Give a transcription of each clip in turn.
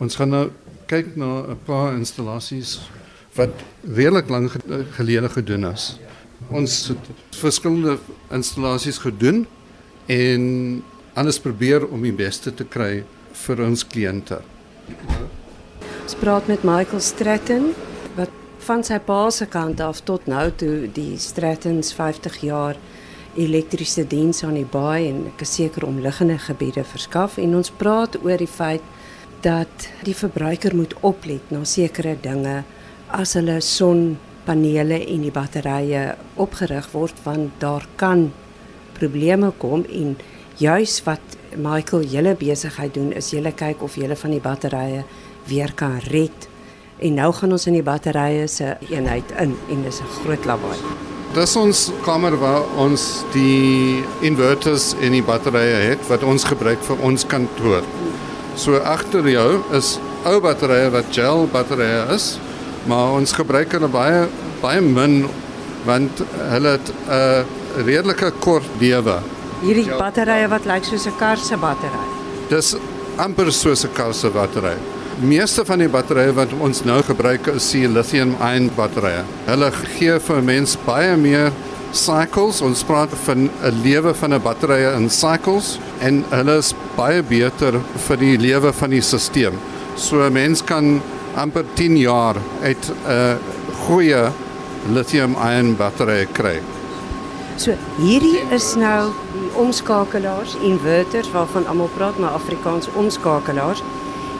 Ons gaan nou kyk na 'n paar installasies wat redelik lank gelede gedoen is. Ons het verskillende installasies gedoen en alles probeer om die beste te kry vir ons kliënte. Ons praat met Michael Stratton wat van sy pa se kant af tot nou toe die Strattons 50 jaar elektriese diens aan die baai en ek is seker omliggende gebiede verskaf en ons praat oor die feit dat die verbruiker moet oplet na sekere dinge as hulle sonpanele en die batterye opgerig word want daar kan probleme kom en juis wat Michael julle besigheid doen is julle kyk of julle van die batterye weer kan red. En nou gaan ons in die batterye se eenheid in en dis 'n groot lawaai. Dis ons kamer waar ons die inverters en die batterye het wat ons gebruik vir ons kantoor. So agter jou is ou batterye wat gel batterye is, maar ons gebruik hulle baie baie min want hulle het 'n uh, redelike kort lewe. Hierdie batterye wat lyk soos 'n kar se battery. Dis amper soos 'n kar se battery. Meeste van die batterye wat ons nou gebruik is die lithium-ion batterye. Hulle gee vir 'n mens baie meer cycles. Ons praat van 'n lewe van 'n batterye in cycles en hulle is baie beter vir die lewe van die stelsel. So 'n mens kan amper 10 jaar uit 'n goeie lithium-ion battery kry. So hierdie is nou die omskakelaars, inverters waarvan almal praat, maar Afrikaans omskakelaars.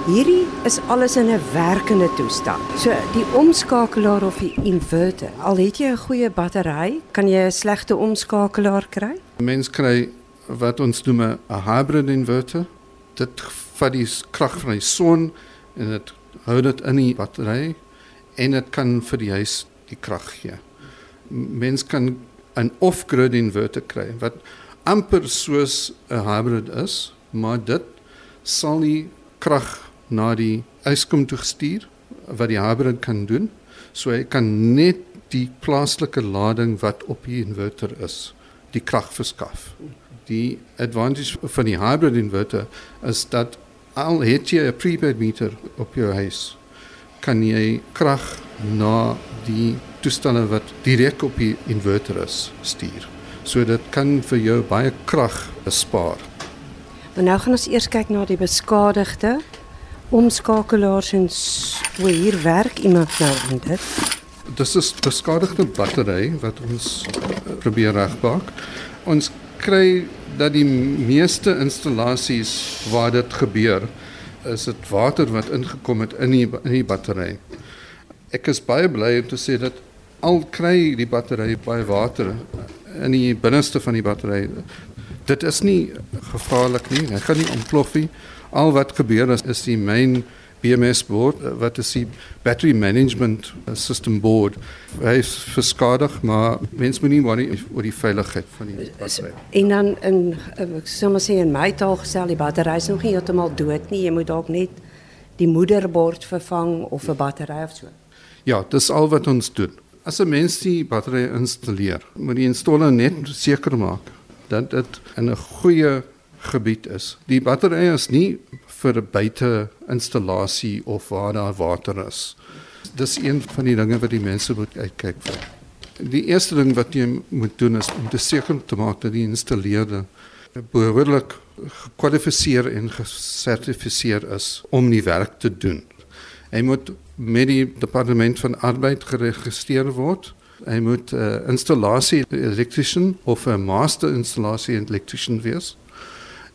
Hierdie is alles in 'n werkende toestand. So die omskakelaar of die inverter, al het jy 'n goeie battery, kan jy 'n slegte omskakelaar kry? Mens kry wat ons noem 'n hybrid inverter. Dit vat die krag van die son en dit hou dit in die battery en dit kan vir die huis die krag gee. Mens kan 'n off-grid inverter kry wat amper soos 'n hybrid is, maar dit sal nie krag na die yskom toe gestuur wat die hybrid kan doen. So hy kan net die plaaslike lading wat op die inverter is, die krag verskaf. Die advantage van die hybrid inverter is dat al het jy 'n prepaid meter op jou huis, kan jy krag na die toestelle wat direk op die inverter is stuur. So dit kan vir jou baie krag bespaar. Maar nou gaan ons eers kyk na die beskadigde omskakelaars en hoe hier werk iemand nou aan dit. Dis 'n beskadigde battery wat ons uh, probeer regmaak. Ons kry dat die meeste installasies waar dit gebeur, is dit water wat ingekom het in die in die battery. Ek is baie bly om te sê dat al kry die battery baie water in die binneste van die battery. Dit is nie gevaarlik nie. Hy gaan nie ontplof nie. Al wat gebeur is is die main BMS board wat is die battery management system board. Hy is verskadig, maar mens moet nie worry oor die veiligheid van die battery. En dan in ek sou maar sê in my taal gestel die battery is nog nie heeltemal dood nie. Jy moet dalk net die moederbord vervang of 'n battery of so. Ja, dis al wat ons doen. As 'n mens die battery installeer, moet die installer net seker maak dat dit in 'n goeie gebied is. Die battery is nie vir 'n buite installasie of waar daar water is. Dis een van die dinge wat die mense moet uitkyk vir. Die eerste ding wat jy moet doen is om te seker te maak dat die installeerder behoorlik gekwalifiseer en gesertifiseer is om die werk te doen. Hy moet met die departement van arbeid geregistreer word. Hy moet 'n uh, installasie elektriesien of 'n master installasie elektriesien wees.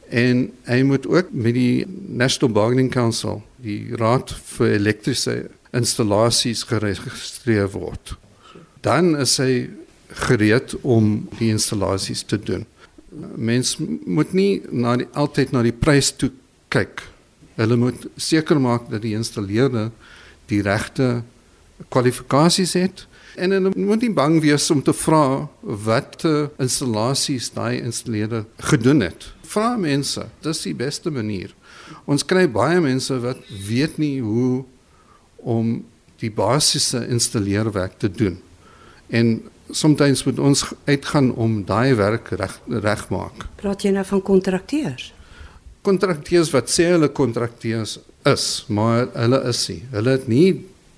En hy moet ook met die National Bargaining Council, die raad vir elektriese installasies geregistreer word. Dan is hy gereed om die installasies te doen. Mens moet nie na die, altyd na die prys toe kyk. Hulle moet seker maak dat die installeerder die regte kwalifikasies het en hulle moet nie bang wees om te vra wat installasies daai installeerder gedoen het vra mense, dis die beste manier. Ons kry baie mense wat weet nie hoe om die basiese installeerwerk te doen. En soms moet ons uitgaan om daai werk reg regmaak. Praat jy nou van kontrakteurs? Kontrakteurs wat sê hulle kontrakteurs is, maar hulle is nie. Hulle het nie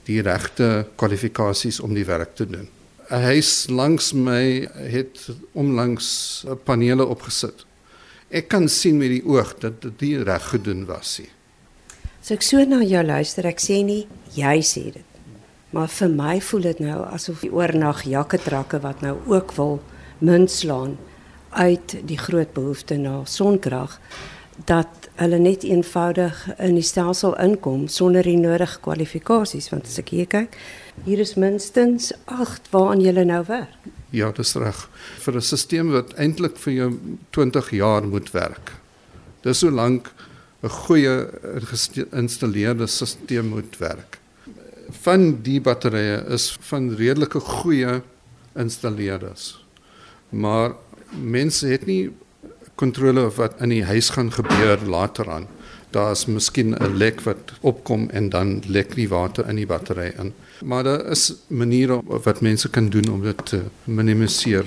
die regte kwalifikasies om die werk te doen. 'n Huis langs my het omlangs panele opgesit. Ek kan sien met die oog dat dit nie reg gedoen was nie. So ek so na jou luister, ek sê nie jy sê dit. Maar vir my voel dit nou asof die oornag jakketrakke wat nou ook wil munt slaan uit die groot behoefte na sonkrag dat hulle net eenvoudig in die stelsel inkom sonder die nodige kwalifikasies want as ek hier kyk hier is minstens 8 waaraan jy nou werk. Ja, dis reg. Vir 'n stelsel wat eintlik vir jou 20 jaar moet werk. Dis so lank 'n goeie geïnstalleerde stelsel moet werk. Van die batterye is van redelike goeie installeerders. Maar mense het nie kontrole of wat in die huis gaan gebeur later aan. Daar's miskien 'n lek wat opkom en dan lek die water in die battery in. Maar daar is maniere wat mense kan doen om dit te minimiseer.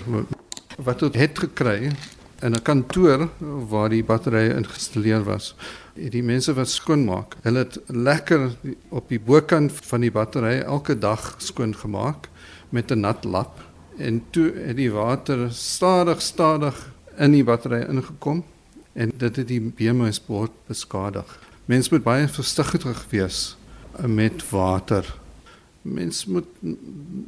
Wat het het gekry in 'n kantoor waar die batterye geïnstalleer was. Die mense wat skoonmaak, hulle het lekker op die bokant van die battery elke dag skoon gemaak met 'n nat lap en toe het die water stadig stadig in die battery ingekom en dit het die BMS-bord beskadig. Mens moet baie versigtig wees met water. Mens moet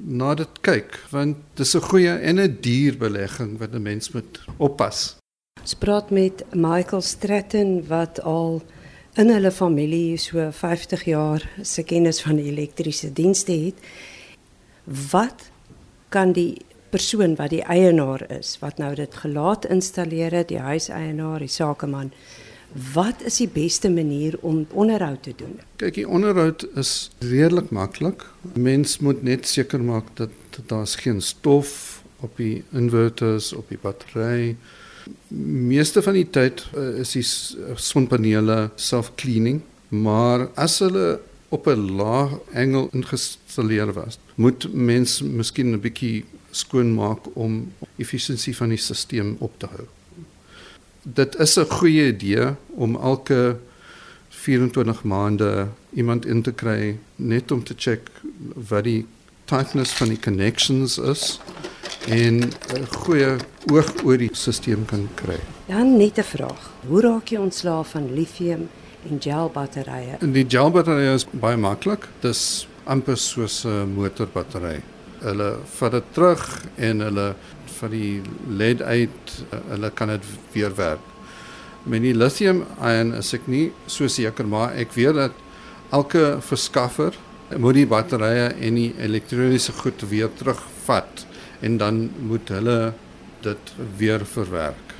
na dit kyk want dit is 'n goeie en 'n duur belegging wat 'n mens moet oppas. Ons praat met Michael Stratton wat al in hulle familie so 50 jaar se kennis van elektriese dienste het. Wat kan die persoon wat die eienaar is, wat nou dit gelaat installeer het, die huiseienaar, die sakeman, wat is die beste manier om onderhoud te doen? Kyk, die onderhoud is redelik maklik. Mens moet net seker maak dat daar's geen stof op die inverters, op die battery. Meeste van die tyd uh, is die sonpanele self-cleaning, maar as hulle op 'n laag engel ingestalleer was, moet mens miskien 'n bietjie skoonmaak om efficiënsie van die stelsel op te hou. Dit is 'n goeie idee om elke 24 maande iemand in te kry net om te check wat die tightness van die connections is en 'n goeie oog oor die stelsel kan kry. Dan net 'n vraag. Hoe raak jy ontslaaf van lithium en gel batterye? Die gel batterye is baie maklik. Dis amper soos 'n motorbattery hulle vat dit terug en hulle van die lead uit hulle kan dit weer werk. Met die lithium ion is ek nie so seker maar ek weet dat elke verskaffer moet die batterye en die elektroniese goed weer terugvat en dan moet hulle dit weer verwerk.